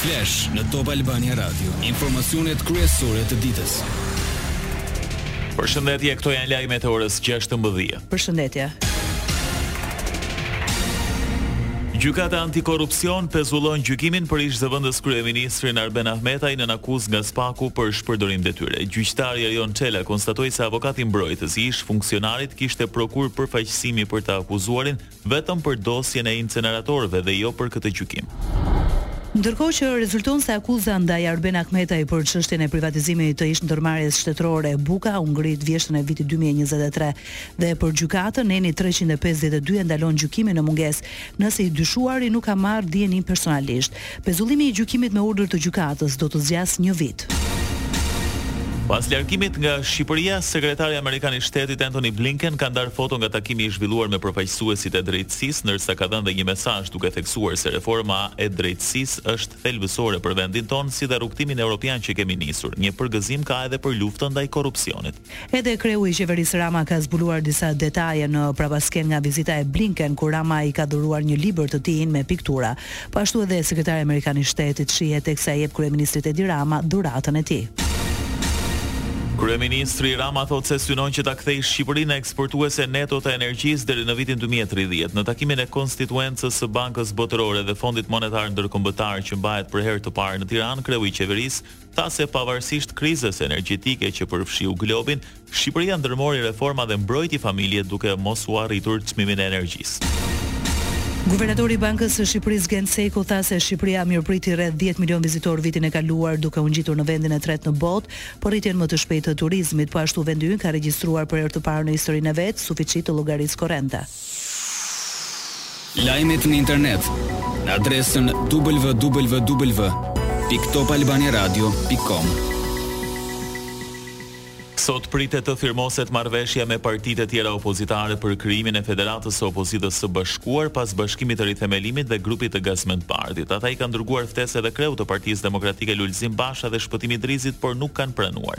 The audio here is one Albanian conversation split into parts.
Flash në Top Albania Radio, informacionet kryesore të ditës. Përshëndetje, këto janë lajmet e orës 16. Përshëndetje. Gjykata antikorrupsion pezullon gjykimin për ish-zëvendës kryeministrin Arben Ahmetaj nën akuzë nga Spaku për shpërdorim detyre. Gjyqtari Erion Çela konstatoi se avokati mbrojtës i ish-funksionarit kishte prokurë përfaqësimi për të akuzuarin Vetëm për dosjen e inceneratorëve dhe jo për këtë gjykim. Ndërkohë që rezulton se akuza ndaj Arben Ahmetaj për çështjen e privatizimit të ish-ndërmarrjes shtetërore Buka u ngrit vjeshtën e vitit dy mijë e njëzet e tre dhe për gjykatën neni treqind e pesëdhjetë e dy e ndalon gjykimin në mungesë nëse i dyshuari nuk ka marrë dijeni personalisht Pezullimi i gjykimit me urdhër të gjykatës do të zgjasë një vit. Pas largimit nga Shqipëria, Sekretari amerikan i Shtetit Antony Blinken ka ndarë foto nga takimi i zhvilluar me përfaqësuesit e drejtësisë, ndërsa ka dhënë dhe një mesazh duke theksuar se reforma e drejtësisë është thelbësore për vendin tonë si dhe rrugëtimin europian që kemi nisur. Një përgëzim ka edhe për luftën ndaj korrupsionit. Edhe kreu i qeverisë Rama ka zbuluar disa detaje në prapaskenë nga vizita e Blinken, ku Rama i ka dhuruar një libër të tijin me piktura. Po ashtu edhe sekretari amerikan i shtetit shihet teksa i jep kryeministrit Edi Rama dhuratën e tij. Kryeministri Rama thotë se synon që ta kthejë Shqipërinë në eksportuese neto të energjisë deri në vitin dy mijë e tridhjetë. Në takimin e Konstituencës së Bankës Botërore dhe Fondit Monetar Ndërkombëtar që mbahet për herë të parë në Tiranë, kreu i qeverisë, tha se pavarësisht krizës energjetike që përfshiu globin, Shqipëria ndërmori reforma dhe mbrojti familjet duke mos ua rritur çmimin e energjisë. Guvernatori i Bankës së Shqipërisë Gent Sejko tha se Shqipëria mirëpriti rreth dhjetë milionë vizitorë vitin e kaluar duke u ngjitur në vendin e tretë në botë për rritjen më të shpejtë të turizmit, po ashtu vendi ynë ka regjistruar për herë të parë në historinë e vet suficit të llogarisë korrente. Lajmet në internet në adresën www.topalbaniaradio.com. Sot pritet të firmoset marrëveshja me partitë e tjera opozitare për krijimin e Federatës së Opozitës së Bashkuar pas bashkimit të rithemelimit dhe grupit të Gazment Bardhit. Ata i kanë dërguar ftesë edhe kreut të Partisë Demokratike Lulzim Basha dhe Shpëtim Idrizit, por nuk kanë pranuar.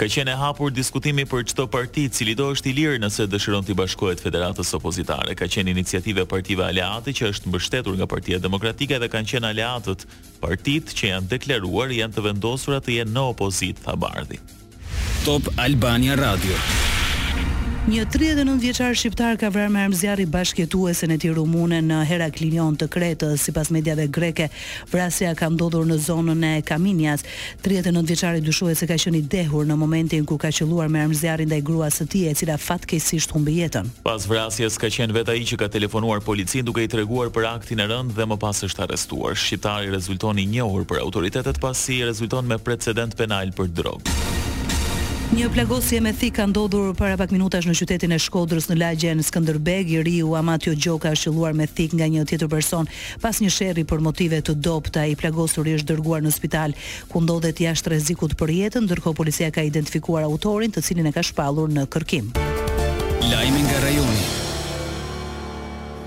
Ka qenë e hapur diskutimi për çdo parti, cilido është i lirë nëse dëshiron t'i bashkohet federatës opozitare. Ka qenë iniciativë e partive aleate që është mbështetur nga Partia Demokratike dhe kanë qenë aleatët. Partitë që janë deklaruar janë të vendosura të jenë në opozitë, tha Bardhi. Top Albania Radio. Një tridhjetë e nëntë vjeçar shqiptar ka vrarë me armë zjarri bashkëjetuesen e tij rumune në Heraklinion të Kretës. Sipas mediave greke, vrasja ka ndodhur në zonën e Kaminias, Tridhjetë e nëntë vjeçari dyshohet se ka qenë i dehur në momentin kur ka qëlluar me armë zjarri ndaj gruas së tij, e cila fatkeqësisht humbi jetën. Pas vrasjes ka qenë vetë ai që ka telefonuar policinë duke i treguar për aktin e rëndë dhe më pas është arrestuar. Shqiptari rezulton i njohur për autoritetet pasi rezulton me precedent penal për drogë. Një plagosje me thikë ka ndodhur para pak minutash në qytetin e Shkodrës në lagjen Skënderbeg. I riu Amatjo Gjoka është qëlluar me thikë nga një tjetër person. Pas një sherri për motive të dobëta, i plagosuri është dërguar në spital, ku ndodhet jashtë rrezikut për jetën, ndërkohë policia ka identifikuar autorin, të cilin e ka shpallur në kërkim. Lajme nga rajoni.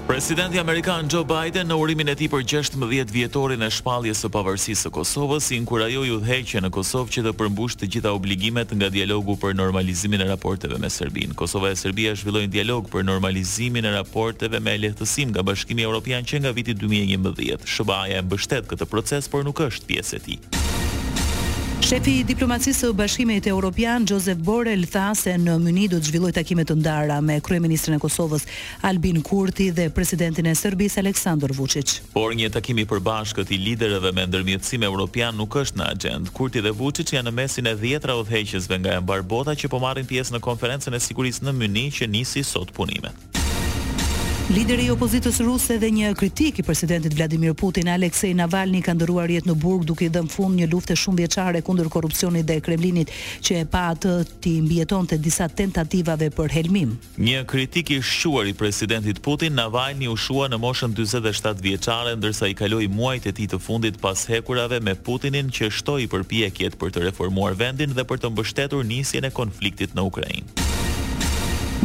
Presidenti amerikan Joe Biden në urimin e tij për gjashtëmbëdhjetë vjetorin e shpalljes së pavarësisë së Kosovës, inkurajoi udhëheqjen në Kosovë që të përmbushë të gjitha obligimet nga dialogu për normalizimin e raporteve me Serbinë. Kosova e Serbia zhvillojnë dialog për normalizimin e raporteve me Ndërmjetësim nga Bashkimi Evropian që nga viti dy mijë e njëmbëdhjetë. SHBA-ja e mbështet këtë proces, por nuk është pjesë e tij. Shefi i diplomacisë së Bashkimit Evropian, Josep Borrell tha se në Mynih do të zhvillojë takime të ndara me kryeministrin e Kosovës, Albin Kurti dhe presidentin e Serbisë, Aleksandër Vuçiç. Por një takim i përbashkët i liderëve me ndërmjetësim evropian nuk është në axhendë. Kurti dhe Vuçiç janë në mesin e dhjetëra udhëheqësve nga e mbarë bota që po marrin pjesë në Konferencën e Sigurisë në Mynih që nisi sot punimet. Lideri i opozitës ruse dhe një kritik i presidentit Vladimir Putin, Alexei Navalny ka ndërruar jetë në burg duke i dhënë fund një lufte shumëvjeçare kundër korrupsionit dhe Kremlinit që e pa atë t'i mbijetonte disa tentativave për helmim. Një kritik i shquar i presidentit Putin, Navalny u shua në moshën dyzet dhe shtatë vjeçare ndërsa i kaloi muajt e tij të fundit pas hekurave me Putinin që shtoi përpjekjet për të reformuar vendin dhe për të mbështetur nisjen e konfliktit në Ukrainë.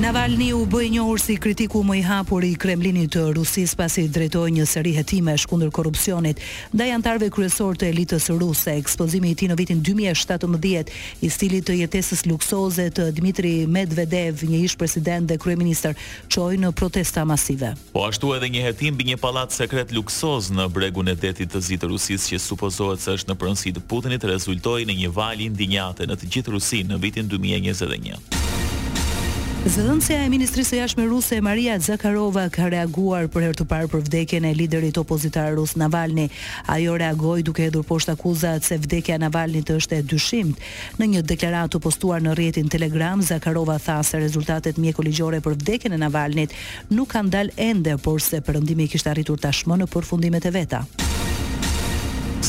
Navalny u bë i njohur si kritiku më i hapur i Kremlinit të Rusisë pasi drejtoi një seri hetimesh kundër korrupsionit ndaj anëtarëve kryesorë të elitës ruse. Ekspozimi i tij në vitin dy mijë e shtatëmbëdhjetë i stilit të jetesës luksoze të Dmitry Medvedev, një ish-president dhe kryeministër, çoi në protesta masive. Po ashtu edhe një hetim mbi një pallat sekret luksoz në bregun e Detit të Zi të Rusisë që supozohet se është në pronësi të Putinit rezultoi në një valë indinjate në të gjithë Rusinë në vitin dy mijë e njëzet e një. Zëdhënësja e Ministrisë së Jashtme ruse Maria Zakharova ka reaguar për herë të parë për vdekjen e liderit opozitar rus Navalny. Ajo reagoi duke hedhur poshtë akuzat se vdekja e Navalnyt është e dyshimtë. Në një deklaratë të postuar në rrjetin Telegram, Zakharova tha se rezultatet mjeko-ligjore për vdekjen e Navalnyt nuk kanë dalë ende, porse Perëndimi i kishte arritur tashmë në përfundimet e veta.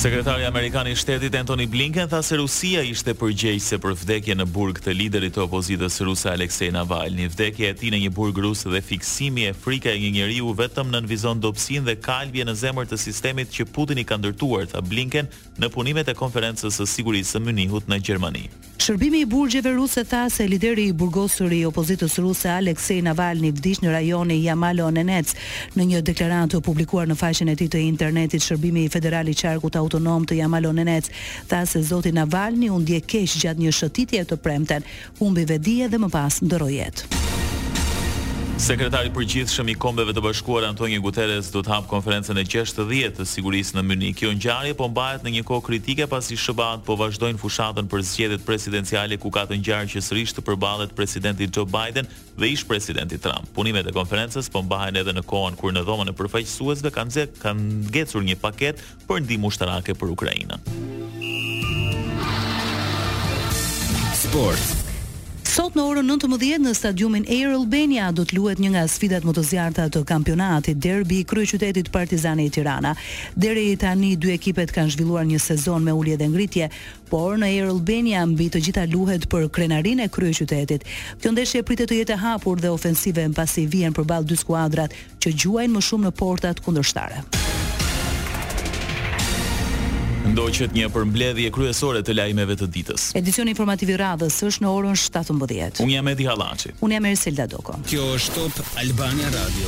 Sekretari amerikan i Shtetit Antony Blinken tha se Rusia ishte përgjegjëse për vdekjen në burg të liderit të opozitës ruse Alexei Navalny. Vdekja e tij në një burg rus dhe fiksimi e frika e një njeriu vetëm nënvizon dobësinë dhe kalbjen në zemër të sistemit që Putini ka ndërtuar, tha Blinken në punimet e Konferencës së Sigurisë së Mynihut në Gjermani. Shërbimi i burgjeve ruse tha se lideri i burgosur i opozitës ruse, Alexei Navalny vdiq në rajonin Jamalo-Nenets. Në një deklaratë të publikuar në faqen e tij të internetit, Shërbimi Federal i Qarkut Autonom të Jamalo-Nenets tha se zoti Navalny u ndje keq gjatë një shëtitjeje të premten, humbi vetëdijen dhe më pas ndërroi jetë. Sekretari i Përgjithshëm i Kombeve të Bashkuara, Antonio Guterres do të hapë Konferencën e gjashtëdhjetë të Sigurisë në Mynih. Kjo ngjarje po mbahet në një kohë kritike pasi si SHBA-të po vazhdojnë fushatën për zgjedhjet presidenciale ku ka të ngjarë që sërish të përballet presidenti Joe Biden dhe ish-presidenti Trump. Punimet e konferencës po mbahen edhe në kohën kur në Dhomën e Përfaqësuesve ka ngecur një paketë për ndihmë ushtarake për Ukrainën. Sport. Sot në orën nëntëmbëdhjetë në stadiumin Air Albania do të luhet një nga sfidat më të zjarrta të kampionatit, derbi i kryeqytetit Partizani Tirana. Deri tani dy ekipet kanë zhvilluar një sezon me ulje dhe ngritje, por në Air Albania mbi të gjitha luhet për krenarinë e kryeqytetit. Kjo ndeshje pritet të jetë e hapur dhe ofensive mbasi vihen përballë dy skuadrat që gjuajnë më shumë në portat kundërshtare. Ndoqët një përmbledhje kryesore të lajmeve të ditës. Edicioni informativ i radhës është në orën shtatëmbëdhjetë. Unë jam Edi Hallaçi. Unë jam Eriselda Doko. Kjo është Top Albania Radio.